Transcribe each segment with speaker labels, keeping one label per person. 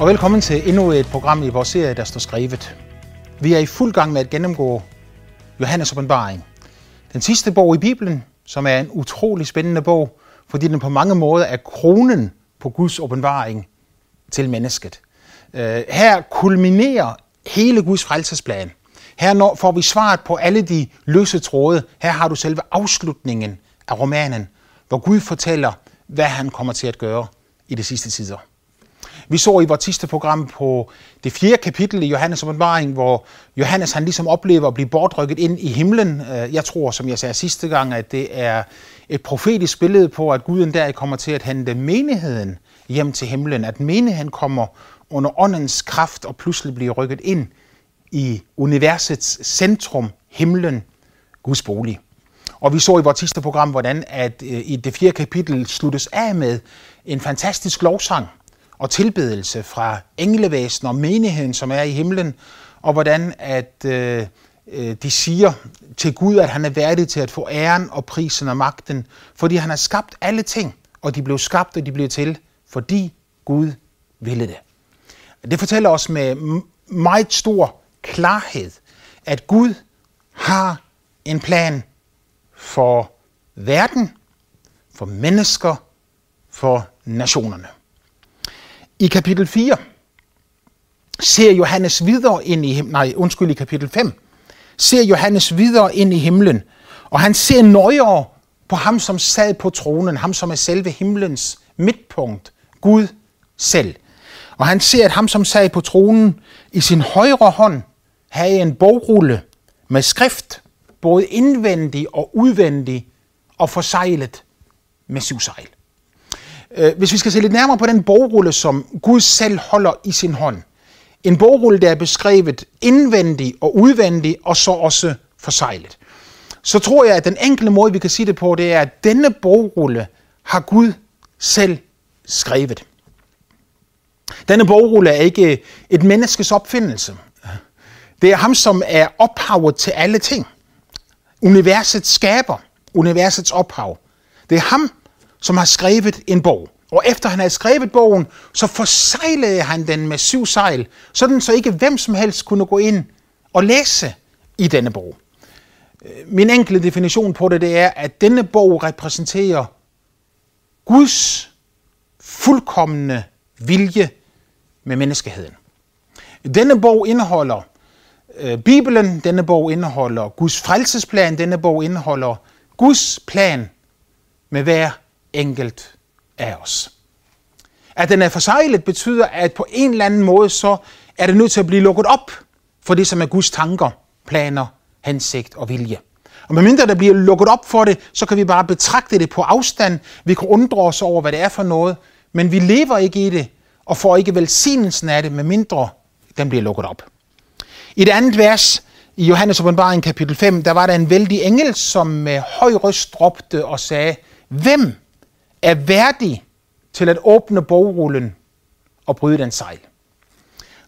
Speaker 1: og velkommen til endnu et program i vores serie, der står skrevet. Vi er i fuld gang med at gennemgå Johannes åbenbaring. Den sidste bog i Bibelen, som er en utrolig spændende bog, fordi den på mange måder er kronen på Guds åbenbaring til mennesket. Øh, her kulminerer hele Guds frelsesplan. Her får vi svaret på alle de løse tråde. Her har du selve afslutningen af romanen, hvor Gud fortæller, hvad han kommer til at gøre i de sidste tider. Vi så i vores sidste program på det fjerde kapitel i Johannes åbenbaring, hvor Johannes han ligesom oplever at blive bortrykket ind i himlen. Øh, jeg tror, som jeg sagde sidste gang, at det er et profetisk billede på, at Guden der kommer til at hente menigheden hjem til himlen. At menigheden kommer under åndens kraft og pludselig bliver rykket ind i universets centrum, himlen, Guds bolig. Og vi så i vores sidste program, hvordan at øh, i det fjerde kapitel sluttes af med en fantastisk lovsang, og tilbedelse fra englevæsen og menigheden, som er i himlen, og hvordan at øh, øh, de siger til Gud, at han er værdig til at få æren og prisen og magten, fordi han har skabt alle ting, og de blev skabt, og de blev til, fordi Gud ville det. Det fortæller os med meget stor klarhed, at Gud har en plan for verden, for mennesker, for nationerne. I kapitel 4 ser Johannes videre ind i himlen, nej, undskyld, i kapitel 5, ser Johannes videre ind i himlen, og han ser nøjere på ham, som sad på tronen, ham, som er selve himlens midtpunkt, Gud selv. Og han ser, at ham, som sad på tronen, i sin højre hånd havde en bogrulle med skrift, både indvendig og udvendig, og forsejlet med syvsejl. Øh, hvis vi skal se lidt nærmere på den bogrulle, som Gud selv holder i sin hånd. En bogrulle, der er beskrevet indvendig og udvendig, og så også forsejlet. Så tror jeg, at den enkle måde, vi kan sige det på, det er, at denne bogrulle har Gud selv skrevet. Denne bogrulle er ikke et menneskes opfindelse. Det er ham, som er ophavet til alle ting. Universets skaber, universets ophav. Det er ham, som har skrevet en bog. Og efter han havde skrevet bogen, så forsejlede han den med syv sejl, sådan så ikke hvem som helst kunne gå ind og læse i denne bog. Øh, min enkle definition på det, det er, at denne bog repræsenterer Guds fuldkommende vilje med menneskeheden. Denne bog indeholder øh, Bibelen, denne bog indeholder Guds frelsesplan, denne bog indeholder Guds plan med hver enkelt af os. At den er forsejlet betyder, at på en eller anden måde, så er det nødt til at blive lukket op for det, som er Guds tanker, planer, hensigt og vilje. Og medmindre der bliver lukket op for det, så kan vi bare betragte det på afstand. Vi kan undre os over, hvad det er for noget, men vi lever ikke i det, og får ikke velsignelsen af det, medmindre den bliver lukket op. I det andet vers i Johannes åbenbaring kapitel 5, der var der en vældig engel, som med høj røst råbte og sagde, Hvem er værdig til at åbne bogrullen og bryde den sejl.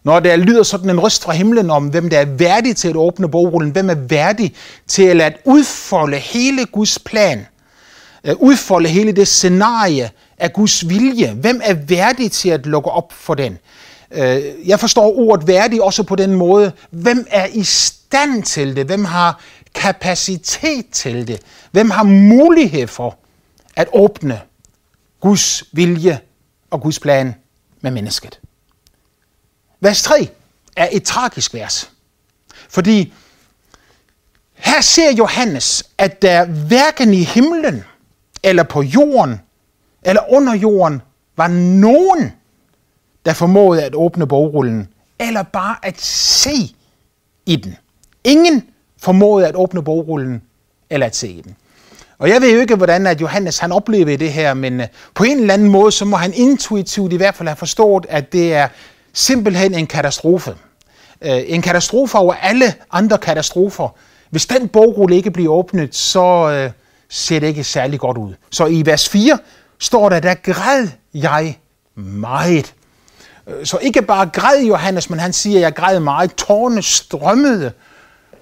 Speaker 1: Når der lyder sådan en røst fra himlen om, hvem der er værdig til at åbne bogrullen, hvem er værdig til at udfolde hele Guds plan, øh, udfolde hele det scenarie af Guds vilje, hvem er værdig til at lukke op for den? Øh, jeg forstår ordet værdig også på den måde, hvem er i stand til det, hvem har kapacitet til det, hvem har mulighed for at åbne Guds vilje og Guds plan med mennesket. Vers 3 er et tragisk vers, fordi her ser Johannes, at der hverken i himlen eller på jorden eller under jorden var nogen, der formåede at åbne bogrullen, eller bare at se i den. Ingen formåede at åbne bogrullen eller at se i den. Og jeg ved jo ikke, hvordan at Johannes han oplever det her, men øh, på en eller anden måde, så må han intuitivt i hvert fald have forstået, at det er simpelthen en katastrofe. Øh, en katastrofe over alle andre katastrofer. Hvis den bogrulle ikke bliver åbnet, så øh, ser det ikke særlig godt ud. Så i vers 4 står der, der græd jeg meget. Så ikke bare græd Johannes, men han siger, at jeg græd meget. Tårne strømmede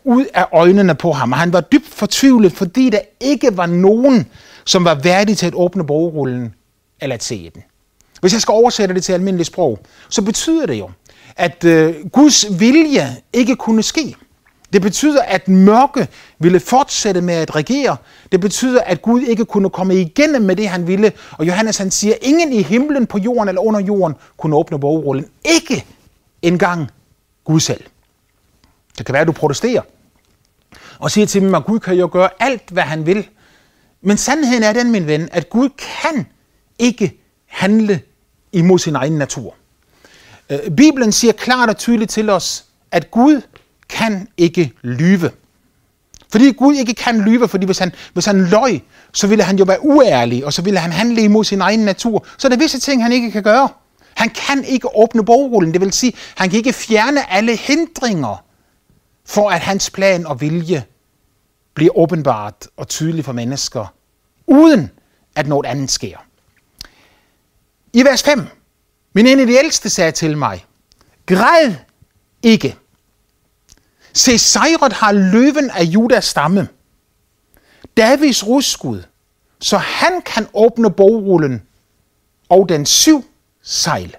Speaker 1: ud af øjnene på ham, og han var dybt fortvivlet, fordi der ikke var nogen, som var værdig til at åbne bogrullen eller at se den. hvis jeg skal oversætte det til almindeligt sprog, så betyder det jo, at øh, Guds vilje ikke kunne ske. Det betyder, at mørke ville fortsætte med at regere. Det betyder, at Gud ikke kunne komme igennem med det, han ville. Og Johannes han siger, ingen i himlen, på jorden eller under jorden kunne åbne bogrullen. Ikke engang Gud selv. Det kan være, at du protesterer og siger til dem, at Gud kan jo gøre alt, hvad han vil. Men sandheden er den, min ven, at Gud kan ikke handle imod sin egen natur. Øh, Bibelen siger klart og tydeligt til os, at Gud kan ikke lyve. Fordi Gud ikke kan lyve, fordi hvis han, hvis han løj, så ville han jo være uærlig, og så ville han handle imod sin egen natur. Så er visse ting, han ikke kan gøre. Han kan ikke åbne bogrullen, det vil sige, han kan ikke fjerne alle hindringer for at hans plan og vilje bliver åbenbart og tydelig for mennesker, uden at noget andet sker. I vers 5, min en af de ældste sagde til mig, græd ikke. Se, sejret har løven af Judas stamme, Davids rudskud, så han kan åbne bogrullen og den syv sejl.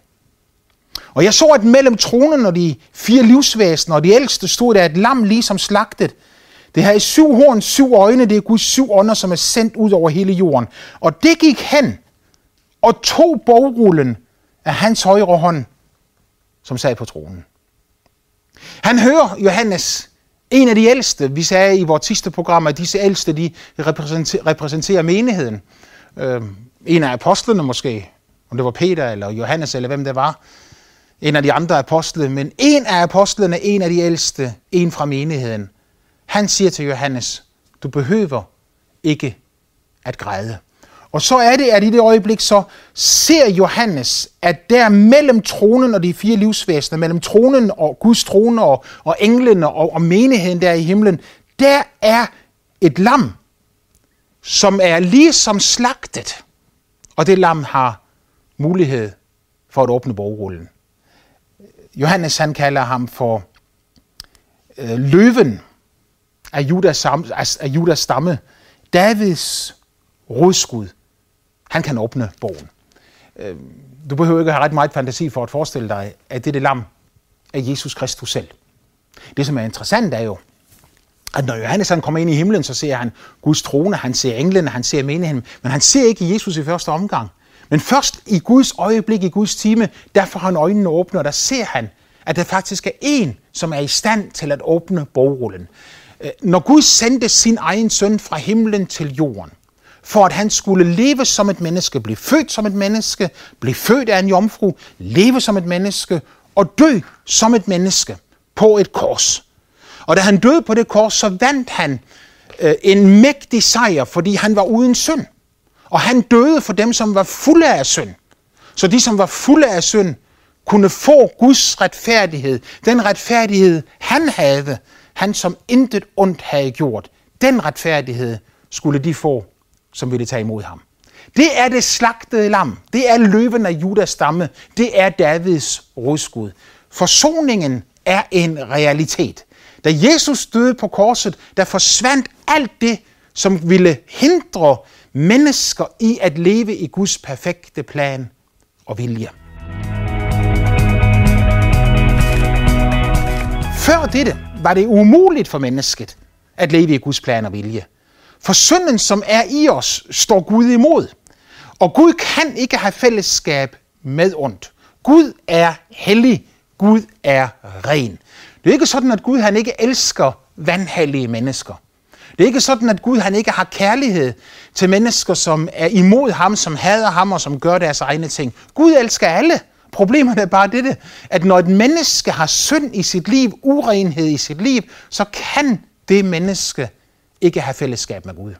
Speaker 1: Og jeg så, at mellem tronen og de fire livsvæsener og de ældste stod der et lam ligesom slagtet. Det havde i syv horn, syv øjne, det er Guds syv ånder, som er sendt ud over hele jorden. Og det gik hen og tog bogrullen af hans højre hånd, som sad på tronen. Han hører Johannes, en af de ældste, vi sagde i vores sidste program, at disse ældste, de repræsenterer, repræsenterer menigheden. Øh, en af apostlene måske, om det var Peter eller Johannes eller hvem det var en af de andre apostle, men en af apostlene, en af de ældste, en fra menigheden, han siger til Johannes, du behøver ikke at græde. Og så er det, at i det øjeblik så ser Johannes, at der mellem tronen og de fire livsvæsener, mellem tronen og Guds trone og, og englene og, og menigheden der i himlen, der er et lam, som er ligesom slagtet. Og det lam har mulighed for at åbne bogrullen. Johannes han kalder ham for øh, løven af Judas, af Judas stamme, Davids rodskud. Han kan åbne bogen. Øh, du behøver ikke have ret meget fantasi for at forestille dig, at det er det lam af Jesus Kristus selv. Det, som er interessant, er jo, at når Johannes han kommer ind i himlen, så ser han Guds trone, han ser englene, han ser menigheden, men han ser ikke Jesus i første omgang. Men først i Guds øjeblik, i Guds time, der får han øjnene åbne, og der ser han, at der faktisk er en, som er i stand til at åbne bogrullen. Øh, når Gud sendte sin egen søn fra himlen til jorden, for at han skulle leve som et menneske, blive født som et menneske, blive født af en jomfru, leve som et menneske og dø som et menneske på et kors. Og da han døde på det kors, så vandt han øh, en mægtig sejr, fordi han var uden synd. Og han døde for dem, som var fulde af synd. Så de, som var fulde af synd, kunne få Guds retfærdighed. Den retfærdighed, han havde, han som intet ondt havde gjort, den retfærdighed skulle de få, som ville tage imod ham. Det er det slagtede lam. Det er løven af Judas stamme. Det er Davids rodskud. Forsoningen er en realitet. Da Jesus døde på korset, der forsvandt alt det, som ville hindre mennesker i at leve i Guds perfekte plan og vilje. Før dette var det umuligt for mennesket at leve i Guds plan og vilje. For synden, som er i os, står Gud imod. Og Gud kan ikke have fællesskab med ondt. Gud er hellig. Gud er ren. Det er ikke sådan, at Gud han ikke elsker vandhellige mennesker. Det er ikke sådan, at Gud han ikke har kærlighed til mennesker, som er imod ham, som hader ham og som gør deres egne ting. Gud elsker alle. Problemet er bare dette, at når et menneske har synd i sit liv, urenhed i sit liv, så kan det menneske ikke have fællesskab med Gud.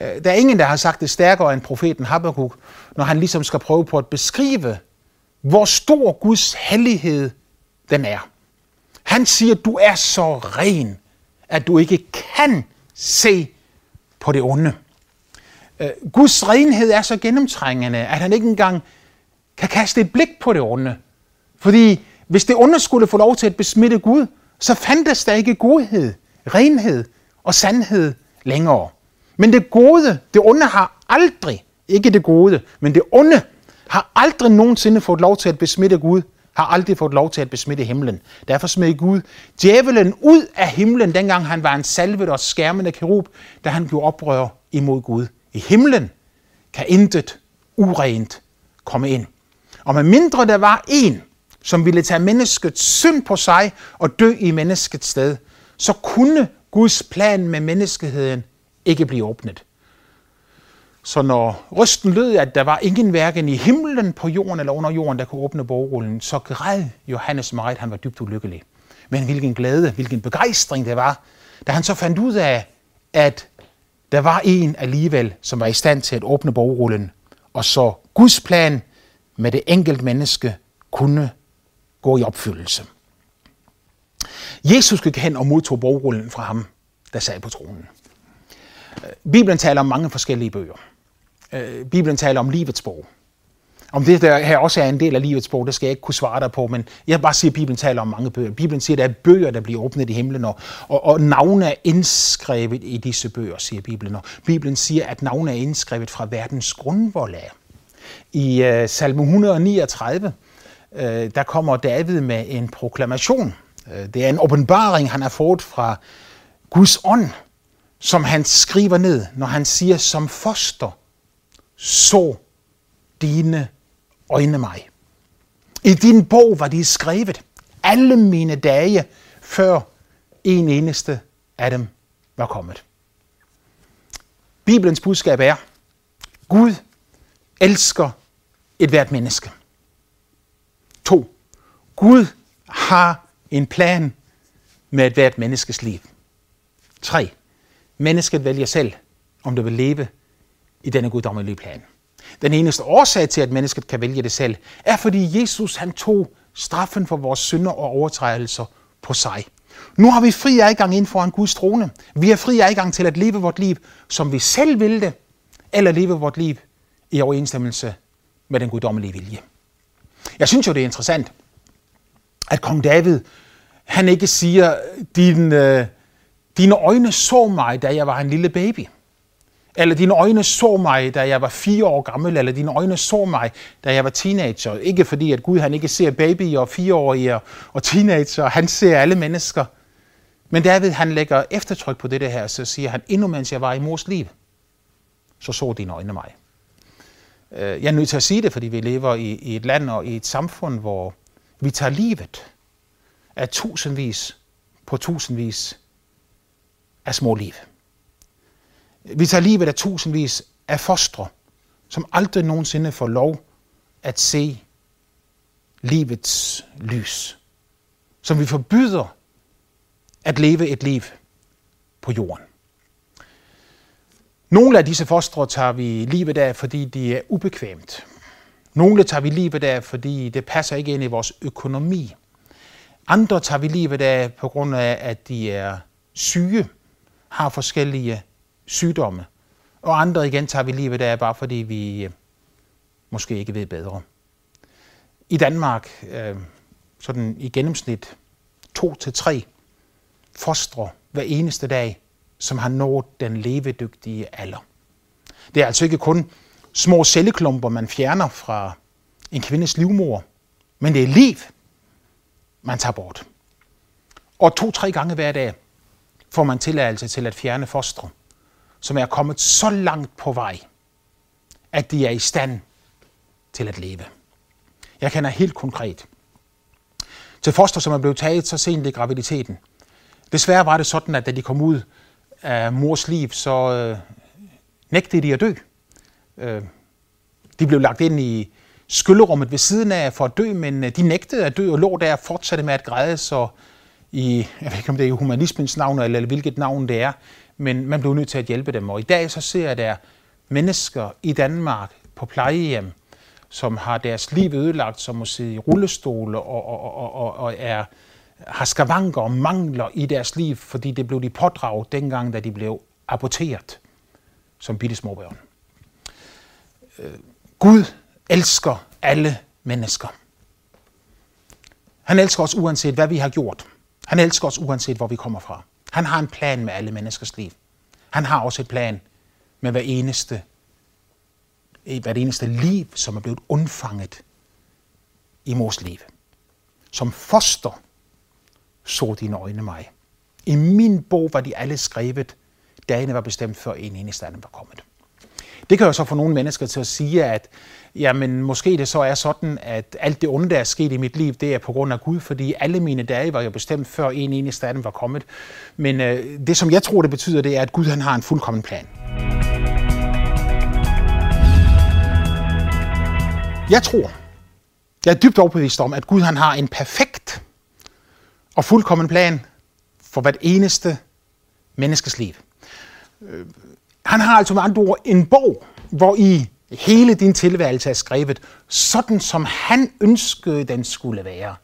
Speaker 1: Øh, der er ingen, der har sagt det stærkere end profeten Habakkuk, når han ligesom skal prøve på at beskrive, hvor stor Guds hellighed den er. Han siger, du er så ren, at du ikke kan se på det onde. Øh, Guds renhed er så gennemtrængende, at han ikke engang kan kaste et blik på det onde. Fordi hvis det onde skulle få lov til at besmitte Gud, så fandtes der ikke godhed, renhed og sandhed længere. Men det gode, det onde har aldrig, ikke det gode, men det onde har aldrig nogensinde fået lov til at besmitte Gud, har aldrig fået lov til at besmitte himlen. Derfor smed Gud djævelen ud af himlen, dengang han var en salvet og skærmende kerub, da han gjorde oprør imod Gud. I himlen kan intet urent komme ind. Og med mindre der var en, som ville tage menneskets synd på sig og dø i menneskets sted, så kunne Guds plan med menneskeheden ikke blive åbnet. Så når rysten lød, at der var ingen hverken i himlen, på jorden eller under jorden, der kunne åbne bogrullen, så græd Johannes meget, han var dybt ulykkelig. Men hvilken glæde, hvilken begejstring det var, da han så fandt ud af, at der var en alligevel, som var i stand til at åbne bogrullen, og så Guds plan med det enkelte menneske kunne gå i opfyldelse. Jesus gik hen og modtog bogrullen fra ham, der sad på tronen. Bibelen taler om mange forskellige bøger. Øh, Bibelen taler om livets bog. Om det der her også er en del af livets bog, det skal jeg ikke kunne svare dig på, men jeg bare siger, at Bibelen taler om mange bøger. Bibelen siger, at der er bøger, der bliver åbnet i himlen, og, og, og navne er indskrevet i disse bøger, siger Bibelen. Og Bibelen siger, at navne er indskrevet fra verdens grundvold af. I øh, salme 139, øh, der kommer David med en proklamation. Øh, det er en åbenbaring, han har fået fra Guds ånd, som han skriver ned, når han siger, som foster så dine øjne mig. I din bog var de skrevet alle mine dage, før en eneste af dem var kommet. Bibelens budskab er, Gud elsker et hvert menneske. 2. Gud har en plan med et hvert menneskes liv. 3. Mennesket vælger selv, om det vil leve i denne guddommelige plan. Den eneste årsag til, at mennesket kan vælge det selv, er fordi Jesus han tog straffen for vores synder og overtrædelser på sig. Nu har vi fri adgang ind foran Guds trone. Vi har fri adgang til at leve vort liv, som vi selv vil det, eller leve vort liv i overensstemmelse med den guddommelige vilje. Jeg synes jo, det er interessant, at kong David, han ikke siger, din, øh, dine øjne så mig, da jeg var en lille baby. Eller dine øjne så mig, da jeg var fire år gammel, eller dine øjne så mig, da jeg var teenager. Ikke fordi, at Gud han ikke ser babyer og fireårige og teenager, han ser alle mennesker. Men David han lægger eftertryk på det her, så siger han, endnu mens jeg var i mors liv, så så dine øjne mig. Øh, jeg er nødt til at sige det, fordi vi lever i, i et land og i et samfund, hvor vi tager livet af tusindvis på tusindvis af små liv. Vi tager livet af tusindvis af fostre, som aldrig nogensinde får lov at se livets lys. Som vi forbyder at leve et liv på jorden. Nogle af disse fostre tager vi livet af, fordi de er ubekvemt. Nogle tager vi livet af, fordi det passer ikke ind i vores økonomi. Andre tager vi livet af på grund af, at de er syge, har forskellige sygdomme. Og andre igen tager vi livet af, bare fordi vi øh, måske ikke ved bedre. I Danmark, øh, sådan i gennemsnit, to til tre fostre hver eneste dag, som har nået den levedygtige alder. Det er altså ikke kun små celleklumper, man fjerner fra en kvindes livmor, men det er liv, man tager bort. Og to-tre gange hver dag får man tilladelse til at fjerne fostre, som er kommet så langt på vej, at de er i stand til at leve. Jeg kender helt konkret til foster, som er blevet taget så sent i graviditeten. Desværre var det sådan, at da de kom ud af mors liv, så øh, nægtede de at dø. Øh, de blev lagt ind i skyllerummet ved siden af for at dø, men øh, de nægtede at dø og lå der og fortsatte med at græde, så i, jeg ved ikke om det er i humanismens navn eller, eller hvilket navn det er, men man blev nødt til at hjælpe dem. Og i dag så ser jeg der mennesker i Danmark på plejehjem, som har deres liv ødelagt, som må sidde i rullestole og, og, og, og, og er, har skavanker og mangler i deres liv, fordi det blev de pådraget dengang, da de blev aborteret som bitte små børn. Øh, Gud elsker alle mennesker. Han elsker os uanset hvad vi har gjort. Han elsker os uanset hvor vi kommer fra. Han har en plan med alle menneskers liv. Han har også et plan med hver eneste i hvert eneste liv, som er blevet undfanget i mors liv. Som foster så dine øjne mig. I min bog var de alle skrevet, dagene var bestemt før en eneste anden var kommet. Det kan jo så få nogle mennesker til at sige, at jamen, måske det så er sådan, at alt det onde, der er sket i mit liv, det er på grund af Gud, fordi alle mine dage var jo bestemt før en eneste af dem var kommet. Men øh, det, som jeg tror, det betyder, det er, at Gud han har en fuldkommen plan. Jeg tror, jeg er dybt overbevist om, at Gud han har en perfekt og fuldkommen plan for hvert eneste menneskes liv. Øh, han har altså med andre ord en bog, hvor i hele din tilværelse er skrevet, sådan som han ønskede, den skulle være.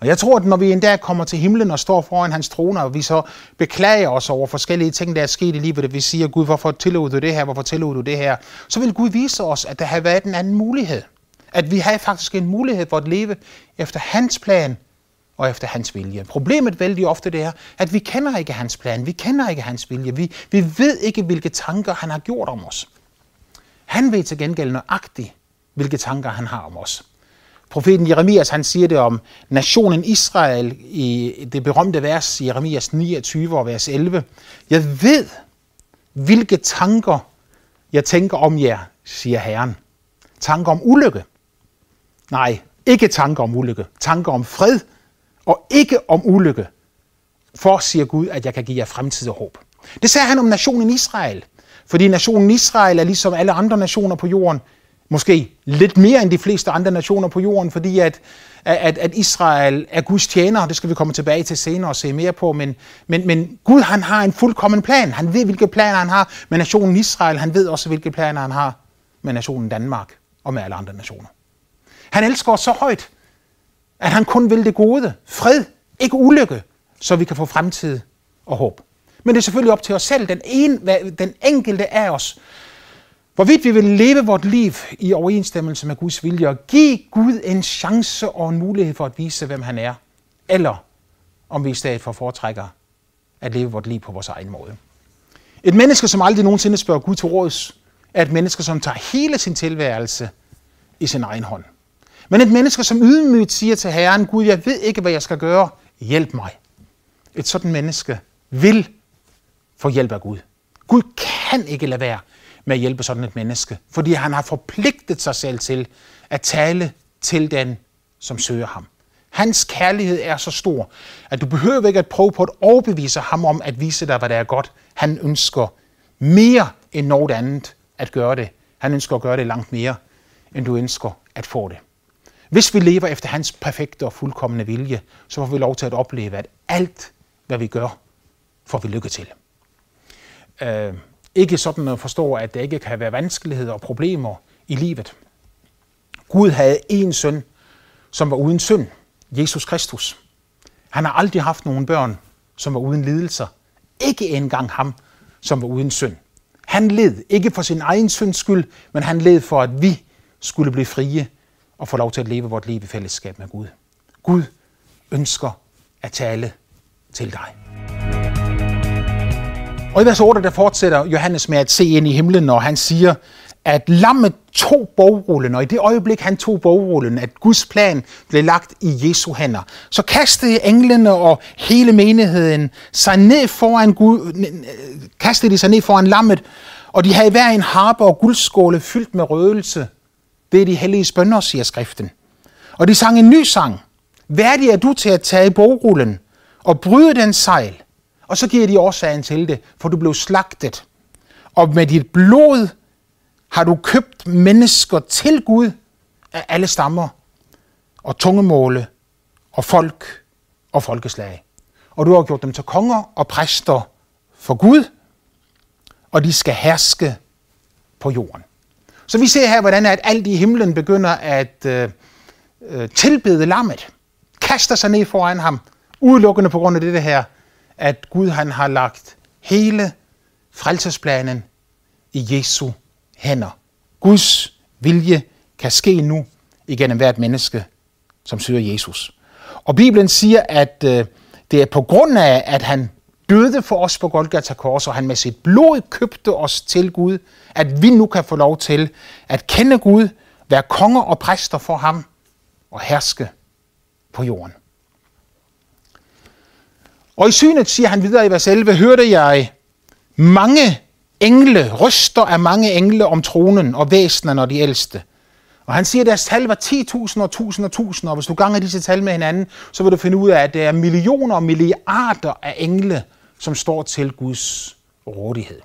Speaker 1: Og jeg tror, at når vi en dag kommer til himlen og står foran hans trone, og vi så beklager os over forskellige ting, der er sket i livet, at vi siger, Gud, hvorfor tillod du det her, hvorfor tillod du det her, så vil Gud vise os, at der har været en anden mulighed. At vi har faktisk en mulighed for at leve efter hans plan og efter hans vilje. Problemet vældig ofte det er, at vi kender ikke hans plan, vi kender ikke hans vilje, vi, vi ved ikke, hvilke tanker han har gjort om os. Han ved til gengæld nøjagtigt, hvilke tanker han har om os. Profeten Jeremias han siger det om nationen Israel i det berømte vers i Jeremias 29 og vers 11. Jeg ved, hvilke tanker jeg tænker om jer, siger Herren. Tanker om ulykke. Nej, ikke tanker om ulykke. Tanker om fred og ikke om ulykke. For, siger Gud, at jeg kan give jer fremtid og håb. Det sagde han om nationen Israel. Fordi nationen Israel er ligesom alle andre nationer på jorden, måske lidt mere end de fleste andre nationer på jorden, fordi at, at, at Israel er Guds tjener, det skal vi komme tilbage til senere og se mere på, men, men, men Gud han har en fuldkommen plan. Han ved, hvilke planer han har med nationen Israel. Han ved også, hvilke planer han har med nationen Danmark og med alle andre nationer. Han elsker os så højt, at han kun vil det gode, fred, ikke ulykke, så vi kan få fremtid og håb. Men det er selvfølgelig op til os selv, den, ene, den enkelte af os, hvorvidt vi vil leve vort liv i overensstemmelse med Guds vilje og give Gud en chance og en mulighed for at vise, hvem han er, eller om vi i stedet for foretrækker at leve vort liv på vores egen måde. Et menneske, som aldrig nogensinde spørger Gud til råds, er et menneske, som tager hele sin tilværelse i sin egen hånd. Men et menneske, som ydmygt siger til Herren, Gud, jeg ved ikke, hvad jeg skal gøre, hjælp mig. Et sådan menneske vil få hjælp af Gud. Gud kan ikke lade være med at hjælpe sådan et menneske, fordi han har forpligtet sig selv til at tale til den, som søger ham. Hans kærlighed er så stor, at du behøver ikke at prøve på at overbevise ham om at vise dig, hvad der er godt. Han ønsker mere end noget andet at gøre det. Han ønsker at gøre det langt mere, end du ønsker at få det. Hvis vi lever efter hans perfekte og fuldkommende vilje, så får vi lov til at opleve, at alt, hvad vi gør, får vi lykke til. Øh, ikke sådan at forstå, at der ikke kan være vanskeligheder og problemer i livet. Gud havde en søn, som var uden synd, Jesus Kristus. Han har aldrig haft nogen børn, som var uden lidelser. Ikke engang ham, som var uden synd. Han led ikke for sin egen synds skyld, men han led for, at vi skulle blive frie og få lov til at leve vort liv i fællesskab med Gud. Gud ønsker at tale til dig. Og i vers 8, der fortsætter Johannes med at se ind i himlen, og han siger, at lammet tog bogrullen, og i det øjeblik, han tog bogrullen, at Guds plan blev lagt i Jesu hænder, så kastede englene og hele menigheden sig ned foran Gud, kastede de sig ned foran lammet, og de havde hver en harpe og guldskåle fyldt med røgelse det er de hellige spønder, siger skriften. Og de sang en ny sang. Værdig er du til at tage bogrullen og bryde den sejl. Og så giver de årsagen til det, for du blev slagtet. Og med dit blod har du købt mennesker til Gud af alle stammer og tungemåle og folk og folkeslag. Og du har gjort dem til konger og præster for Gud, og de skal herske på jorden. Så vi ser her, hvordan at alt i himlen begynder at øh, øh, tilbede lammet. Kaster sig ned foran ham. Udelukkende på grund af det her, at Gud han har lagt hele frelsesplanen i Jesu hænder. Guds vilje kan ske nu igennem hvert menneske, som søger Jesus. Og Bibelen siger, at øh, det er på grund af, at han døde for os på Golgata Kors, og han med sit blod købte os til Gud, at vi nu kan få lov til at kende Gud, være konger og præster for ham og herske på jorden. Og i synet, siger han videre i vers 11, hørte jeg mange engle, ryster af mange engle om tronen og væsenerne og de ældste. Og han siger, at deres tal var 10.000 og 1000 og 1000, og hvis du ganger disse tal med hinanden, så vil du finde ud af, at det er millioner og milliarder af engle, som står til Guds rådighed.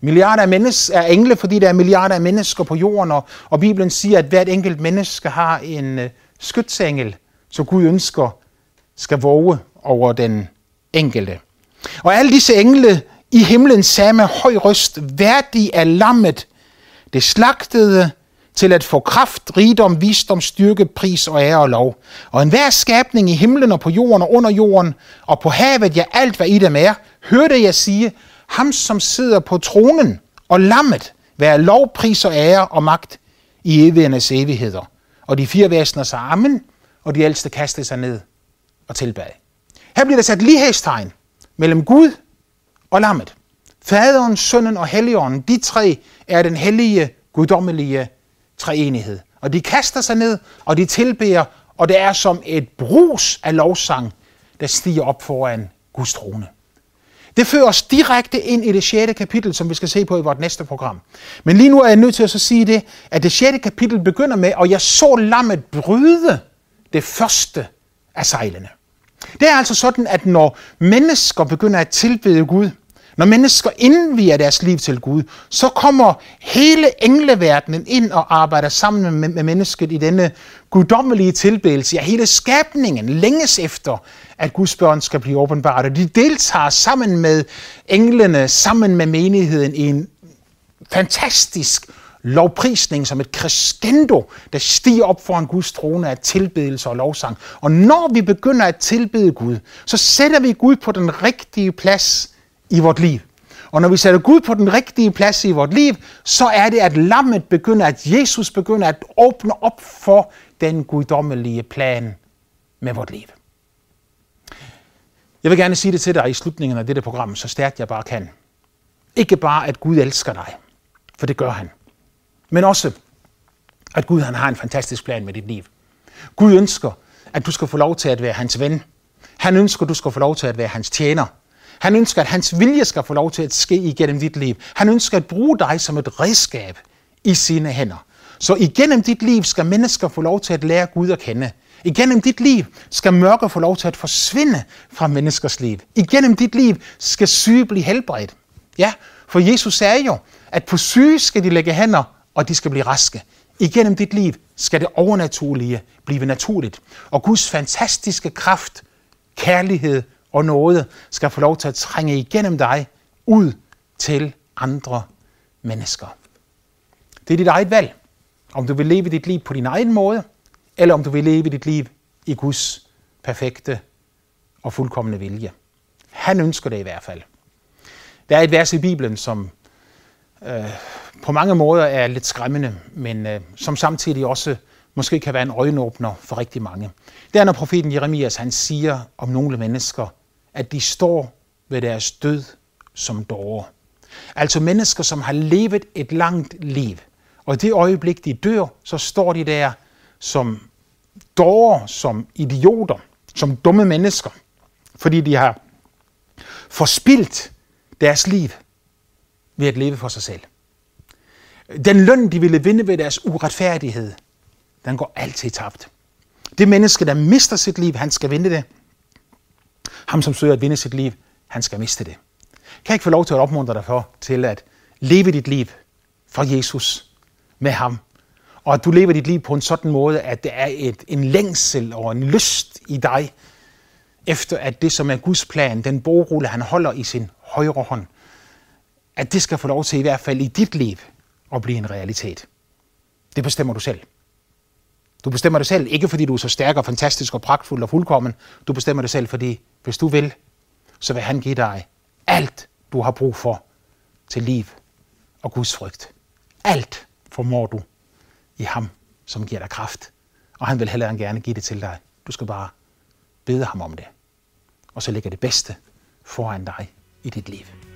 Speaker 1: Milliarder af, mennesker, er engle, fordi der er milliarder af mennesker på jorden, og, og Bibelen siger, at hvert enkelt menneske har en uh, skytsengel, så Gud ønsker skal våge over den enkelte. Og alle disse engle i himlen sagde med høj røst, værdig er lammet, det slagtede til at få kraft, rigdom, visdom, styrke, pris og ære og lov. Og enhver skabning i himlen og på jorden og under jorden og på havet, ja alt hvad i dem er, hørte jeg sige, ham som sidder på tronen og lammet, være lov, pris og ære og magt i evigernes evigheder. Og de fire væsener sagde amen, og de ældste kastede sig ned og tilbage. Her bliver der sat lighedstegn mellem Gud og lammet. Faderen, Sønnen og Helligånden, de tre er den hellige, guddommelige treenighed. Og de kaster sig ned, og de tilbeder, og det er som et brus af lovsang, der stiger op foran Guds trone. Det fører os direkte ind i det 6. kapitel, som vi skal se på i vores næste program. Men lige nu er jeg nødt til at så sige det, at det 6. kapitel begynder med, og jeg så lammet bryde det første af sejlene. Det er altså sådan, at når mennesker begynder at tilbede Gud, når mennesker indviger deres liv til Gud, så kommer hele engleverdenen ind og arbejder sammen med, med mennesket i denne guddommelige tilbedelse. Ja, hele skabningen længes efter, at Guds børn skal blive åbenbart. Og de deltager sammen med englene, sammen med menigheden i en fantastisk lovprisning som et crescendo, der stiger op foran Guds trone af tilbedelse og lovsang. Og når vi begynder at tilbede Gud, så sætter vi Gud på den rigtige plads i vort liv. Og når vi sætter Gud på den rigtige plads i vort liv, så er det, at lammet begynder, at Jesus begynder at åbne op for den guddommelige plan med vort liv. Jeg vil gerne sige det til dig i slutningen af dette program, så stærkt jeg bare kan. Ikke bare, at Gud elsker dig, for det gør han. Men også, at Gud han har en fantastisk plan med dit liv. Gud ønsker, at du skal få lov til at være hans ven. Han ønsker, at du skal få lov til at være hans tjener. Han ønsker, at hans vilje skal få lov til at ske igennem dit liv. Han ønsker at bruge dig som et redskab i sine hænder. Så igennem dit liv skal mennesker få lov til at lære Gud at kende. Igennem dit liv skal mørke få lov til at forsvinde fra menneskers liv. Igennem dit liv skal syge blive helbredt. Ja, for Jesus sagde jo, at på syge skal de lægge hænder, og de skal blive raske. Igennem dit liv skal det overnaturlige blive naturligt. Og Guds fantastiske kraft, kærlighed og nåde skal få lov til at trænge igennem dig ud til andre mennesker. Det er dit eget valg, om du vil leve dit liv på din egen måde, eller om du vil leve dit liv i Guds perfekte og fuldkommende vilje. Han ønsker det i hvert fald. Der er et vers i Bibelen, som øh, på mange måder er lidt skræmmende, men øh, som samtidig også måske kan være en øjenåbner for rigtig mange. Det er, når profeten Jeremias han siger om nogle mennesker, at de står ved deres død som dårer. Altså mennesker, som har levet et langt liv. Og i det øjeblik, de dør, så står de der som dårer, som idioter, som dumme mennesker. Fordi de har forspildt deres liv ved at leve for sig selv. Den løn, de ville vinde ved deres uretfærdighed, den går altid tabt. Det menneske, der mister sit liv, han skal vinde det. Ham, som søger at vinde sit liv, han skal miste det. Kan jeg ikke få lov til at opmuntre dig for til at leve dit liv for Jesus med ham? Og at du lever dit liv på en sådan måde, at det er et, en længsel og en lyst i dig, efter at det, som er Guds plan, den bogrulle, han holder i sin højre hånd, at det skal få lov til i hvert fald i dit liv at blive en realitet. Det bestemmer du selv. Du bestemmer det selv, ikke fordi du er så stærk og fantastisk og pragtfuld og fuldkommen. Du bestemmer det selv, fordi hvis du vil, så vil han give dig alt, du har brug for til liv og Guds frygt. Alt formår du i ham, som giver dig kraft. Og han vil heller gerne give det til dig. Du skal bare bede ham om det. Og så ligger det bedste foran dig i dit liv.